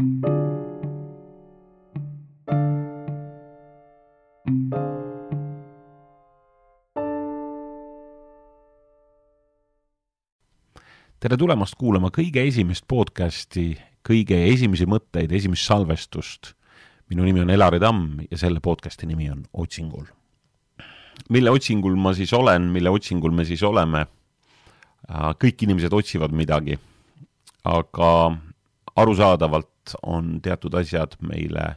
tere tulemast kuulama kõige esimest podcasti, kõige esimesi mõtteid, esimest salvestust. minu nimi on Elari Tamm ja selle podcasti nimi on Otsingul. mille otsingul ma siis olen, mille otsingul me siis oleme? kõik inimesed otsivad midagi, aga arusaadavalt on teatud asjad meile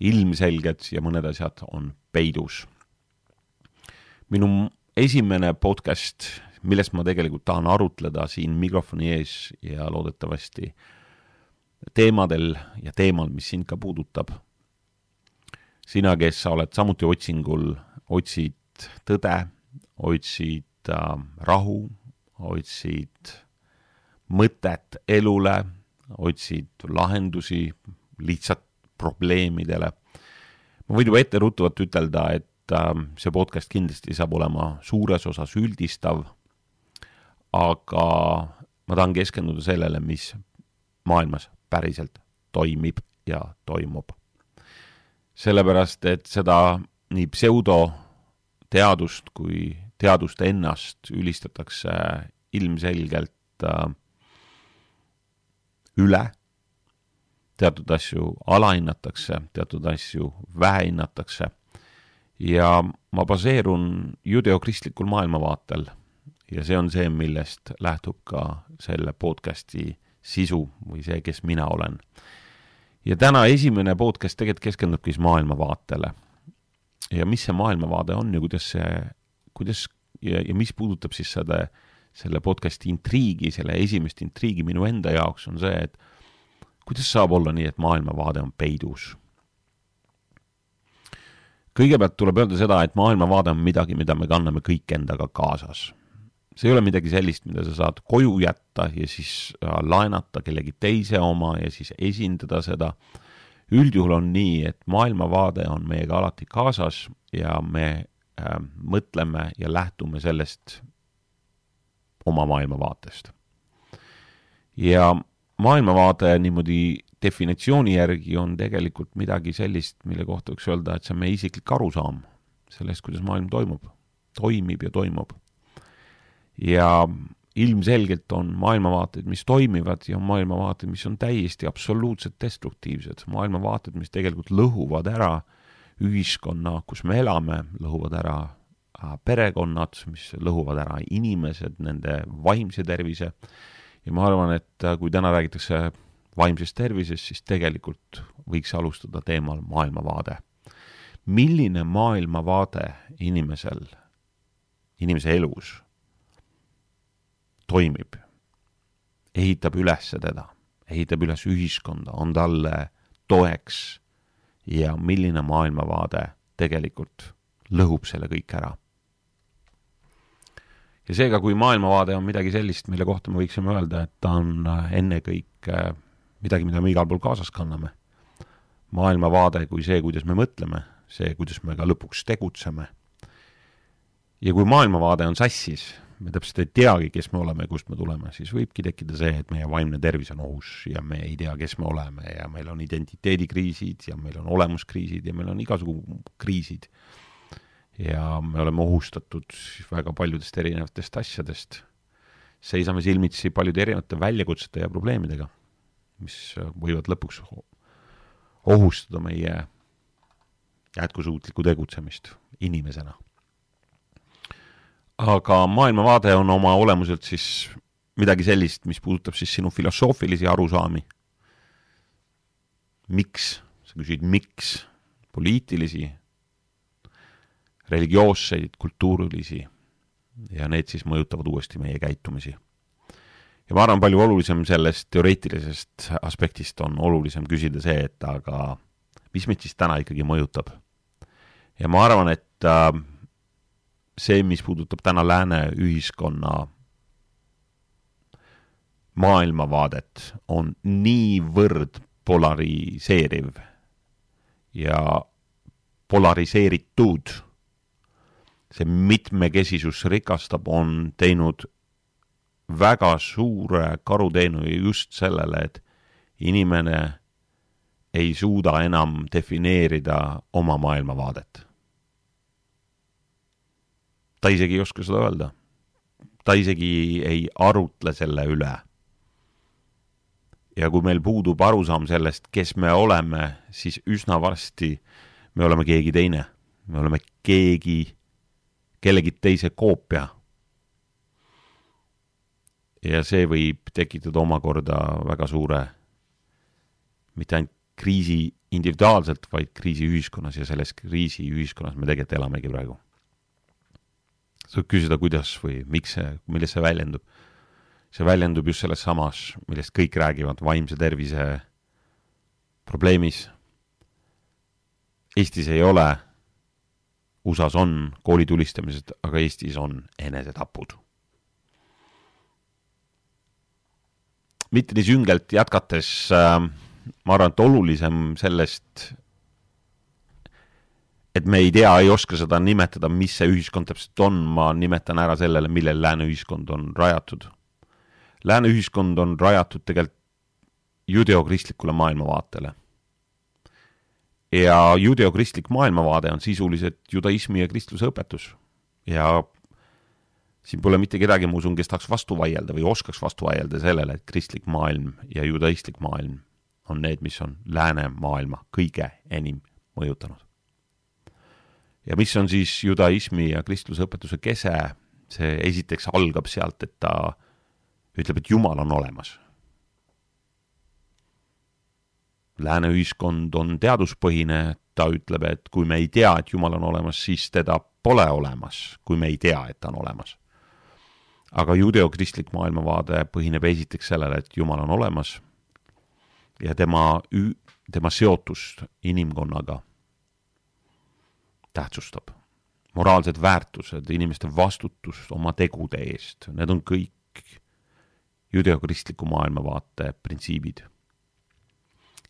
ilmselged ja mõned asjad on peidus. minu esimene podcast millest ma tegelikult tahan arutleda siin mikrofoni ees ja loodetavasti teemadel ja teemal, mis sind ka puudutab. sina, kes sa oled samuti otsingul, otsid tõde, otsid äh, rahu, otsid mõtet elule, otsid lahendusi lihtsalt probleemidele. ma võin juba etteruttavalt ütelda, et äh, see podcast kindlasti saab olema suures osas üldistav aga ma tahan keskenduda sellele, mis maailmas päriselt toimib ja toimub. sellepärast, et seda nii pseudoteadust kui teadust ennast ülistatakse ilmselgelt äh, üle, teatud asju alahinnatakse, teatud asju vähehinnatakse ja ma baseerun judeokristlikul maailmavaatel ja see on see, millest lähtub ka selle podcasti sisu või see, kes mina olen. ja täna esimene podcast tegelikult keskendubki siis maailmavaatele. ja mis see maailmavaade on ja kuidas see, kuidas ja, ja mis puudutab siis seda, selle podcasti intriigi, selle esimest intriigi minu enda jaoks on see, et kuidas saab olla nii, et maailmavaade on peidus kõigepealt tuleb öelda seda, et maailmavaade on midagi, mida me kanname kõik endaga kaasas see ei ole midagi sellist, mida sa saad koju jätta ja siis äh, laenata kellegi teise oma ja siis esindada seda. üldjuhul on nii, et maailmavaade on meiega alati kaasas ja me äh, mõtleme ja lähtume sellest oma maailmavaatest. ja maailmavaade niimoodi definitsiooni järgi on tegelikult midagi sellist, mille kohta võiks öelda, et see on meie isiklik arusaam sellest, kuidas maailm toimub, toimib ja toimub ja ilmselgelt on maailmavaateid, mis toimivad ja on maailmavaateid, mis on täiesti absoluutselt destruktiivsed, maailmavaated, mis tegelikult lõhuvad ära ühiskonna, kus me elame, lõhuvad ära perekonnad, mis lõhuvad ära inimesed, nende vaimse tervise. ja ma arvan, et äh, kui täna räägitakse vaimsest tervisest, siis tegelikult võiks alustada teemal maailmavaade. milline maailmavaade inimesel, inimese elus toimib, ehitab üles teda, ehitab üles ühiskonda, on talle toeks ja milline maailmavaade tegelikult lõhub selle kõik ära. Ja seega, kui maailmavaade on midagi sellist, mille kohta me võiksime öelda, et ta on ennekõike midagi, mida me igal pool kaasas kanname, maailmavaade kui see, kuidas me mõtleme, see, kuidas me ka lõpuks tegutseme, ja kui maailmavaade on sassis, me täpselt ei teagi, kes me oleme ja kust me tuleme, siis võibki tekkida see, et meie vaimne tervis on ohus ja me ei tea, kes me oleme ja meil on identiteedikriisid ja meil on olemuskriisid ja meil on igasugu kriisid. Ja me oleme ohustatud väga paljudest erinevatest asjadest. seisame silmitsi paljude erinevate väljakutsete ja probleemidega, mis võivad lõpuks ohustada meie jätkusuutlikku tegutsemist inimesena aga maailmavaade on oma olemuselt siis midagi sellist, mis puudutab siis sinu filosoofilisi arusaami. miks, sa küsid, miks, poliitilisi, religioosseid, kultuurilisi ja need siis mõjutavad uuesti meie käitumisi. ja ma arvan, palju olulisem sellest teoreetilisest aspektist on olulisem küsida see, et aga mis meid siis täna ikkagi mõjutab. ja ma arvan, et äh, see, mis puudutab täna lääne ühiskonna maailmavaadet, on niivõrd polariseeriv ja polariseeritud. See mitmekesisus rikastab, on teinud väga suure karuteenu just sellele, et inimene ei suuda enam defineerida oma maailmavaadet. ta isegi ei oska seda öelda. ta isegi ei arutle selle üle. ja kui meil puudub arusaam sellest, kes me oleme, siis üsna varsti me oleme keegi teine. me oleme keegi, kellegi teise koopia ja see võib tekitada omakorda väga suure, mitte ainult kriisi individuaalselt, vaid kriisi ühiskonnas ja selles kriisi ühiskonnas me tegelikult elamegi praegu. sa võid küsida, kuidas või miks see, milles see väljendub. see väljendub just selles samas, millest kõik räägivad, vaimse tervise probleemis. Eestis ei ole, USA-s on koolitulistamised, aga Eestis on enesetapud mitte nii süngelt jätkates äh, ma arvan, et olulisem sellest, et me ei tea, ei oska seda nimetada, mis see ühiskond täpselt on, ma nimetan ära sellele, millel lääne ühiskond on rajatud. Lääne ühiskond on rajatud tegelikult judeokristlikule maailmavaatele. Ja judeokristlik maailmavaade on sisuliselt judaismi ja kristluse õpetus. ja siin pole mitte kedagi, ma usun, kes tahaks vastu vaielda või oskaks vastu vaielda sellele, et kristlik maailm ja judaistlik maailm on need, mis on läänemaailma kõige enim mõjutanud. ja mis on siis judaismi ja kristluse õpetuse kese, see esiteks algab sealt, et ta ütleb, et Jumal on olemas. Lääne ühiskond on teaduspõhine, ta ütleb, et kui me ei tea, et Jumal on olemas, siis teda pole olemas, kui me ei tea, et ta on olemas aga judeokristlik maailmavaade põhineb esiteks sellele, et Jumal on olemas ja tema, tema seotust inimkonnaga tähtsustab. moraalsed väärtused, inimeste vastutus oma tegude eest, need on kõik judeokristliku maailmavaate printsiibid.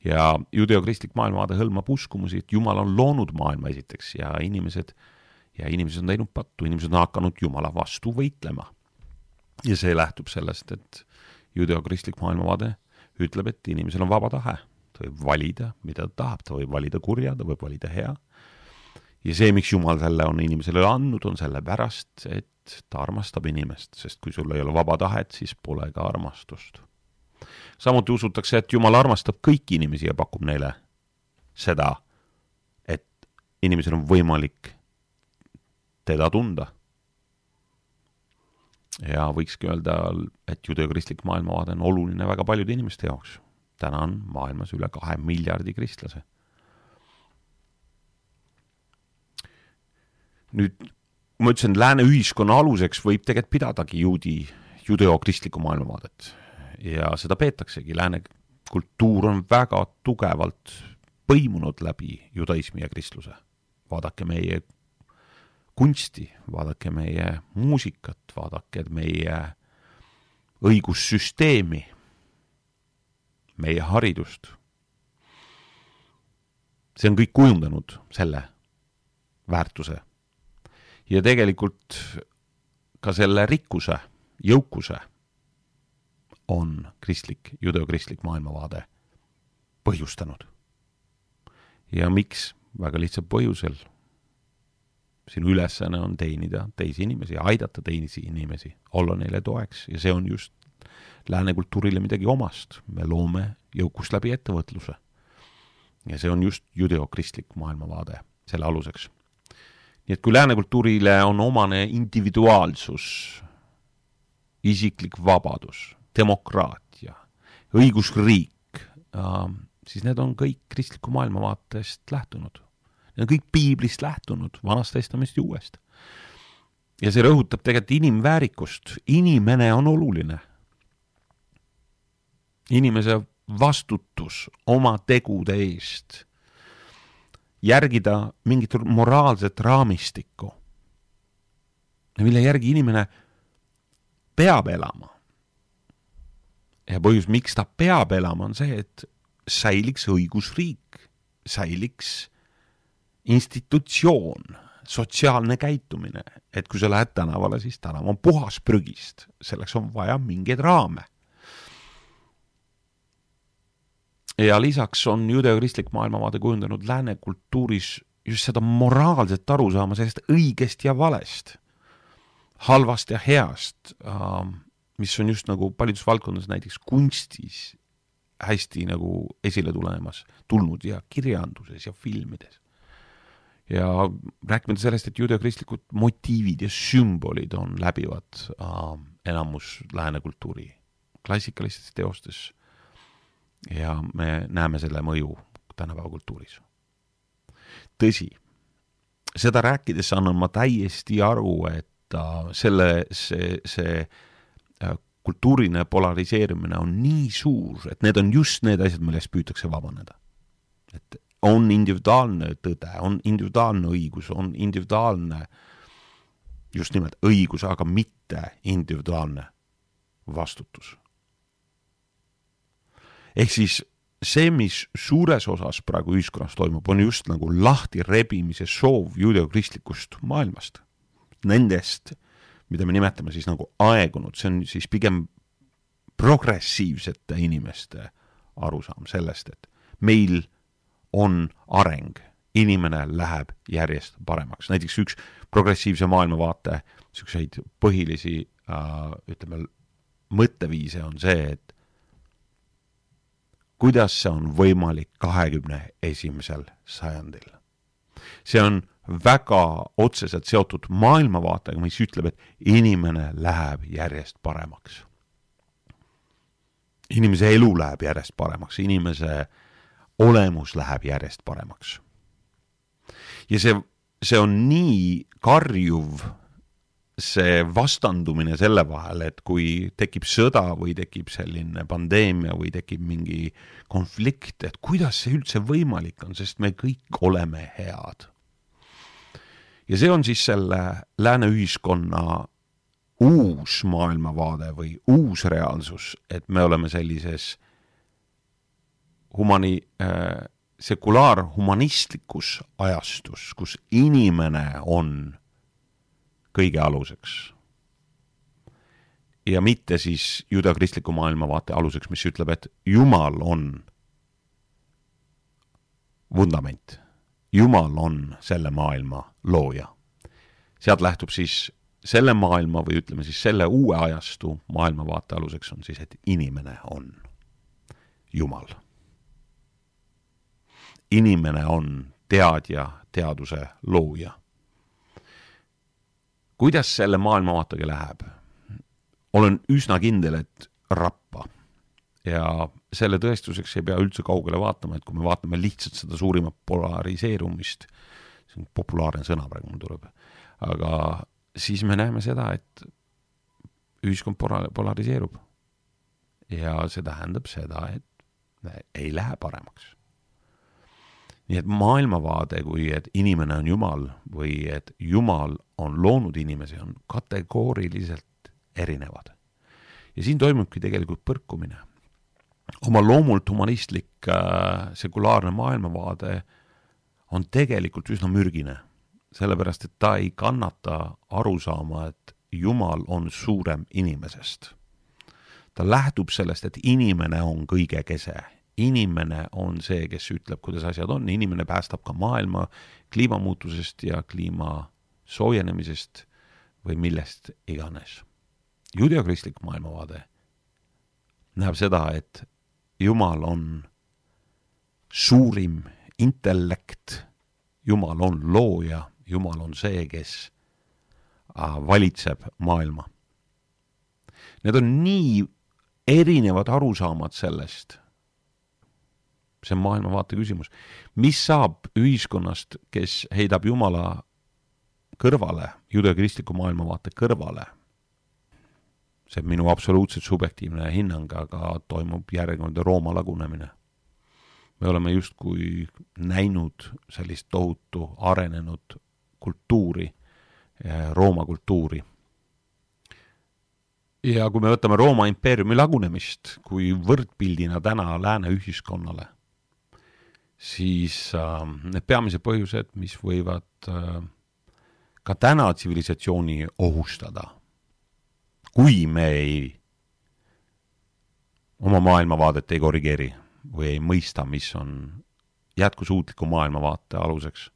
Ja judeokristlik maailmavaade hõlmab uskumusi, et Jumal on loonud maailma esiteks ja inimesed, ja inimesed on teinud pattu, inimesed on hakanud Jumala vastu võitlema ja see lähtub sellest, et judeokristlik maailmavaade ütleb, et inimesel on vaba tahe, ta võib valida, mida ta tahab, ta võib valida kurja, ta võib valida hea. ja see, miks Jumal selle on inimesele andnud, on sellepärast, et ta armastab inimest, sest kui sul ei ole vaba tahet, siis pole ka armastust. Samuti usutakse, et Jumal armastab kõiki inimesi ja pakub neile seda, et inimesel on võimalik teda tunda ja võikski öelda, et judeokristlik maailmavaade on oluline väga paljude inimeste jaoks. täna on maailmas üle kahe miljardi kristlase. nüüd, ma ütlesin, lääne ühiskonna aluseks võib tegelikult pidadagi juudi, judeokristlikku maailmavaadet ja seda peetaksegi, lääne kultuur on väga tugevalt põimunud läbi judaismi ja kristluse. vaadake meie kunsti, vaadake meie muusikat, vaadake meie õigussüsteemi, meie haridust. see on kõik kujundanud selle väärtuse. ja tegelikult ka selle rikkuse, jõukuse on kristlik, judeokristlik maailmavaade põhjustanud. ja miks? väga lihtsal põhjusel sinu ülesanne on teenida teisi inimesi, aidata teisi inimesi, olla neile toeks ja see on just lääne kultuurile midagi omast. me loome jõukust läbi ettevõtluse. ja see on just judeokristlik maailmavaade selle aluseks. nii et kui lääne kultuurile on omane individuaalsus, isiklik vabadus, demokraatia, õigusriik, siis need on kõik kristliku maailmavaatest lähtunud Need on kõik piiblist lähtunud, Vanast Testamendist ja Uuest. ja see rõhutab tegelikult inimväärikust, inimene on oluline. inimese vastutus oma tegude eest, järgida mingit moraalset raamistikku, mille järgi inimene peab elama. Ja põhjus, miks ta peab elama, on see, et säiliks õigusriik, säiliks institutsioon, sotsiaalne käitumine, et kui sa lähed tänavale, siis tänav on puhas prügist, selleks on vaja mingeid raame. ja lisaks on judeokristlik maailmavaade kujundanud lääne kultuuris just seda moraalset arusaama sellest õigest ja valest, halvast ja heast, ähm, mis on just nagu paljudes valdkondades, näiteks kunstis hästi nagu esile tulemas, tulnud ja kirjanduses ja filmides. ja rääkimata sellest, et judeokristlikud motiivid ja sümbolid on läbivad äh, enamus lääne kultuuri klassikalistes teostes ja me näeme selle mõju tänapäeva kultuuris. tõsi, seda rääkides annan ma täiesti aru, et äh, selle, see, see kultuuriline polariseerimine on nii suur, et need on just need asjad, millest püütakse vabaneda. et on individuaalne tõde, on individuaalne õigus, on individuaalne just nimelt õigus, aga mitte individuaalne vastutus ehk siis see, mis suures osas praegu ühiskonnas toimub, on just nagu lahtirebimise soov juudeokristlikust maailmast. Nendest, mida me nimetame siis nagu aegunud, see on siis pigem progressiivsete inimeste arusaam sellest, et meil on areng, inimene läheb järjest paremaks, näiteks üks progressiivse maailmavaate niisuguseid põhilisi äh, ütleme, mõtteviise on see, et kuidas see on võimalik kahekümne esimesel sajandil. see on väga otseselt seotud maailmavaatega, mis ütleb, et inimene läheb järjest paremaks. inimese elu läheb järjest paremaks, inimese olemus läheb järjest paremaks. ja see, see on nii karjuv see vastandumine selle vahel, et kui tekib sõda või tekib selline pandeemia või tekib mingi konflikt, et kuidas see üldse võimalik on, sest me kõik oleme head. Ja see on siis selle lääne ühiskonna uus maailmavaade või uus reaalsus, et me oleme sellises humani äh,, sekulaarhumanistlikus ajastus, kus inimene on kõige aluseks. ja mitte siis judeokristliku maailmavaate aluseks, mis ütleb, et Jumal on vundament. Jumal on selle maailma looja. sealt lähtub siis selle maailma või ütleme siis selle uue ajastu maailmavaate aluseks on siis, et inimene on Jumal. inimene on teadja, teaduse looja kuidas selle maailmavaatega läheb? olen üsna kindel, et rappa. ja selle tõestuseks ei pea üldse kaugele vaatama, et kui me vaatame lihtsalt seda suurimat polariseerumist, see on populaarne sõna praegu mul tuleb, aga siis me näeme seda, et ühiskond pola-, polariseerub. ja see tähendab seda, et ei lähe paremaks nii et maailmavaade kui, et inimene on Jumal või et Jumal on loonud inimesi, on kategooriliselt erinevad. ja siin toimubki tegelikult põrkumine. oma loomult humanistlik äh, sekulaarne maailmavaade on tegelikult üsna mürgine, sellepärast et ta ei kannata arusaama, et Jumal on suurem inimesest. ta lähtub sellest, et inimene on kõige kese inimene on see, kes ütleb, kuidas asjad on, inimene päästab ka maailma kliimamuutusest ja kliima soojenemisest või millest iganes. judeokristlik maailmavaade näeb seda, et Jumal on suurim intellekt, Jumal on looja, Jumal on see, kes äh, valitseb maailma. Need on nii erinevad arusaamad sellest see on maailmavaate küsimus. mis saab ühiskonnast, kes heidab Jumala kõrvale, judeokristliku maailmavaate kõrvale? see on minu absoluutselt subjektiivne hinnang, aga toimub järjekordne Rooma lagunemine. Me oleme justkui näinud sellist tohutu arenenud kultuuri, eh, Rooma kultuuri. Ja kui me võtame Rooma impeeriumi lagunemist kui võrdpildina täna lääne ühiskonnale, siis äh, need peamised põhjused, mis võivad äh, ka täna tsivilisatsiooni ohustada, kui me ei, oma maailmavaadet ei korrigeeri, või ei mõista, mis on jätkusuutliku maailmavaate aluseks,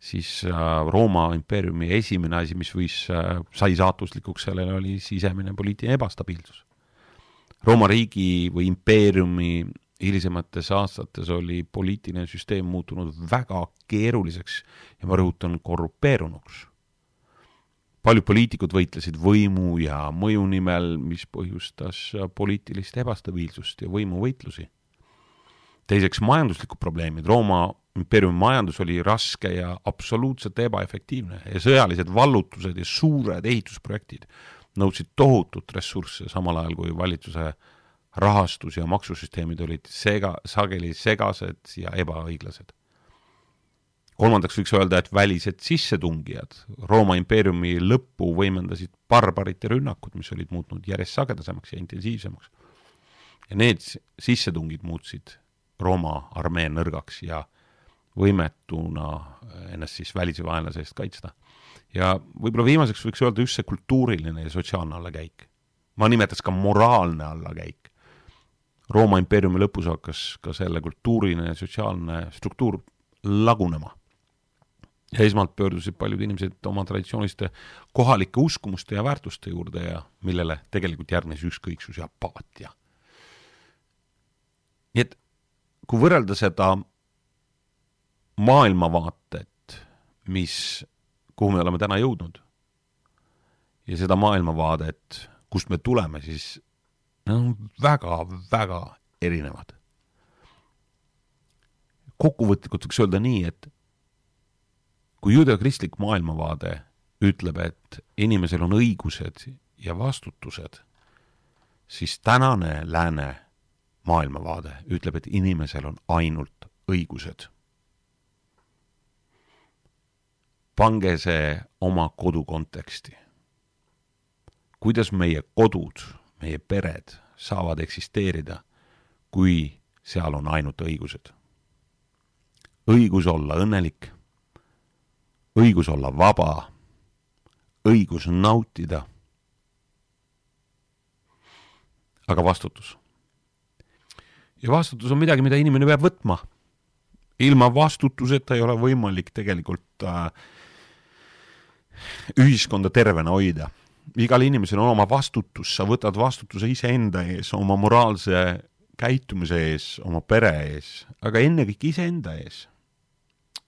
siis äh, Rooma impeeriumi esimene asi, mis võis, äh, sai saatuslikuks sellele, oli sisemine poliitiline ebastabiilsus. Rooma riigi või impeeriumi hilisemates aastates oli poliitiline süsteem muutunud väga keeruliseks ja ma rõhutan, korrupeerunuks. Paljud poliitikud võitlesid võimu ja mõju nimel, mis põhjustas poliitilist ebastabiilsust ja võimuvõitlusi. teiseks majanduslikud probleemid, Rooma impeeriumi majandus oli raske ja absoluutselt ebaefektiivne ja sõjalised vallutused ja suured ehitusprojektid nõudsid tohutut ressursse, samal ajal kui valitsuse rahastus- ja maksusüsteemid olid sega, sageli segased ja ebaõiglased. Kolmandaks võiks öelda, et välised sissetungijad Rooma impeeriumi lõppu võimendasid barbarite rünnakud, mis olid muutnud järjest sagedasemaks ja intensiivsemaks. ja need sissetungid muutsid Rooma armee nõrgaks ja võimetuna ennast siis välise vaenlase eest kaitsta. ja võib-olla viimaseks võiks öelda just see kultuuriline ja sotsiaalne allakäik. ma nimetaks ka moraalne allakäik. Rooma impeeriumi lõpus hakkas ka selle kultuuriline ja sotsiaalne struktuur lagunema. Ja esmalt pöördusid paljud inimesed oma traditsiooniliste kohalike uskumuste ja väärtuste juurde ja millele tegelikult järgnes ükskõiksus ja apaatia. nii et kui võrrelda seda maailmavaatet, mis, kuhu me oleme täna jõudnud, ja seda maailmavaadet, kust me tuleme, siis Need on väga-väga erinevad. kokkuvõtlikult võiks öelda nii, et kui judeokristlik maailmavaade ütleb, et inimesel on õigused ja vastutused, siis tänane lääne maailmavaade ütleb, et inimesel on ainult õigused. pange see oma kodu konteksti. kuidas meie kodud meie pered saavad eksisteerida, kui seal on ainult õigused. õigus olla õnnelik, õigus olla vaba, õigus nautida, aga vastutus. ja vastutus on midagi, mida inimene peab võtma. ilma vastutuseta ei ole võimalik tegelikult äh, ühiskonda tervena hoida igal inimesel on oma vastutus, sa võtad vastutuse iseenda ees, oma moraalse käitumise ees, oma pere ees, aga ennekõike iseenda ees.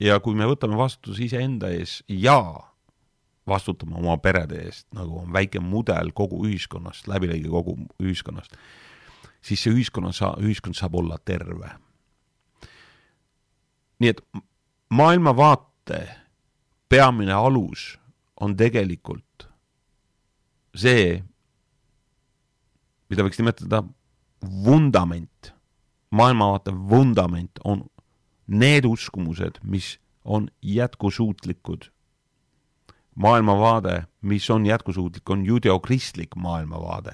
Ja kui me võtame vastutuse iseenda ees ja vastutame oma perede eest, nagu on väike mudel kogu ühiskonnast, läbilõige kogu ühiskonnast, siis see ühiskonna sa-, ühiskond saab olla terve. nii et maailmavaate peamine alus on tegelikult see, mida võiks nimetada vundament, maailmavaate vundament on need uskumused, mis on jätkusuutlikud. maailmavaade, mis on jätkusuutlik, on judeokristlik maailmavaade.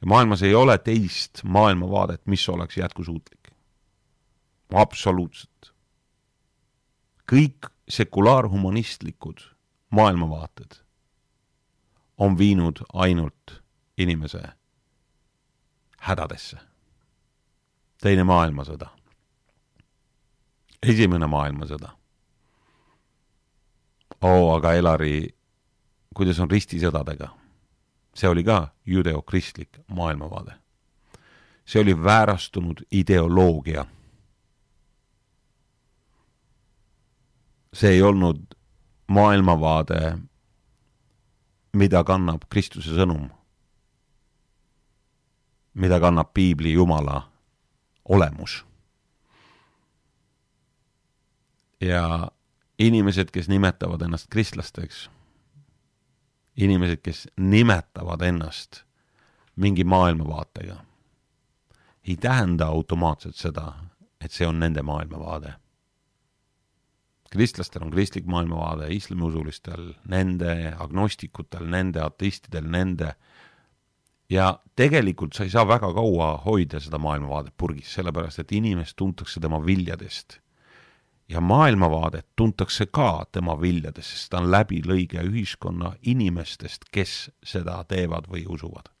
ja maailmas ei ole teist maailmavaadet, mis oleks jätkusuutlik. absoluutselt. kõik sekulaarhumanistlikud maailmavaated on viinud ainult inimese hädadesse. teine maailmasõda. Esimene maailmasõda. oo, aga Elari, kuidas on ristisõdadega? see oli ka judeokristlik maailmavaade. see oli väärastunud ideoloogia. see ei olnud maailmavaade mida kannab Kristuse sõnum, mida kannab piibli Jumala olemus. Ja inimesed, kes nimetavad ennast kristlasteks, inimesed, kes nimetavad ennast mingi maailmavaatega, ei tähenda automaatselt seda, et see on nende maailmavaade kristlastel on kristlik maailmavaade, islamiusulistel nende, agnostikutel nende, ateistidel nende. ja tegelikult sa ei saa väga kaua hoida seda maailmavaadet purgis, sellepärast et inimest tuntakse tema viljadest. Ja maailmavaadet tuntakse ka tema viljadest, sest ta on läbilõige ühiskonna inimestest, kes seda teevad või usuvad.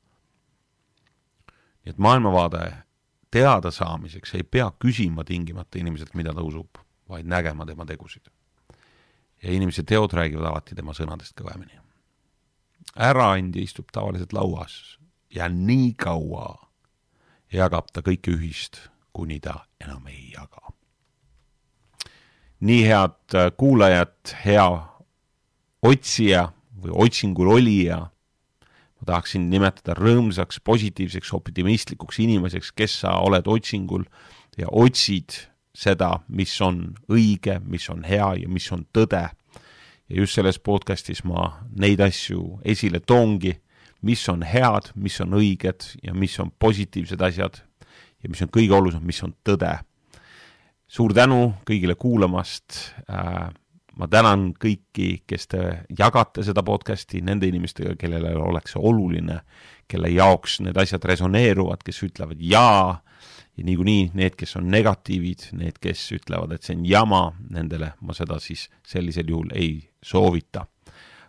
nii et maailmavaade teadasaamiseks ei pea küsima tingimata inimeselt, mida ta usub, vaid nägema tema tegusid. ja inimese teod räägivad alati tema sõnadest kõvemini. äraandja istub tavaliselt lauas ja nii kaua jagab ta kõike ühist, kuni ta enam ei jaga. Nii head kuulajad, hea otsija või otsingul olija ma tahaksin nimetada rõõmsaks, positiivseks, optimistlikuks inimeseks, kes sa oled otsingul ja otsid seda, mis on õige, mis on hea ja mis on tõde. ja just selles podcastis ma neid asju esile toongi, mis on head, mis on õiged ja mis on positiivsed asjad ja mis on kõige olulisem, mis on tõde. Suur tänu kõigile kuulamast äh, ma tänan kõiki, kes te jagate seda podcast'i nende inimestega, kellele oleks see oluline, kelle jaoks need asjad resoneeruvad, kes ütlevad jaa, ja niikuinii need, kes on negatiivid, need, kes ütlevad, et see on jama, nendele ma seda siis sellisel juhul ei soovita.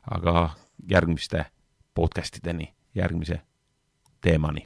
aga järgmiste podcast ideni, järgmise teemani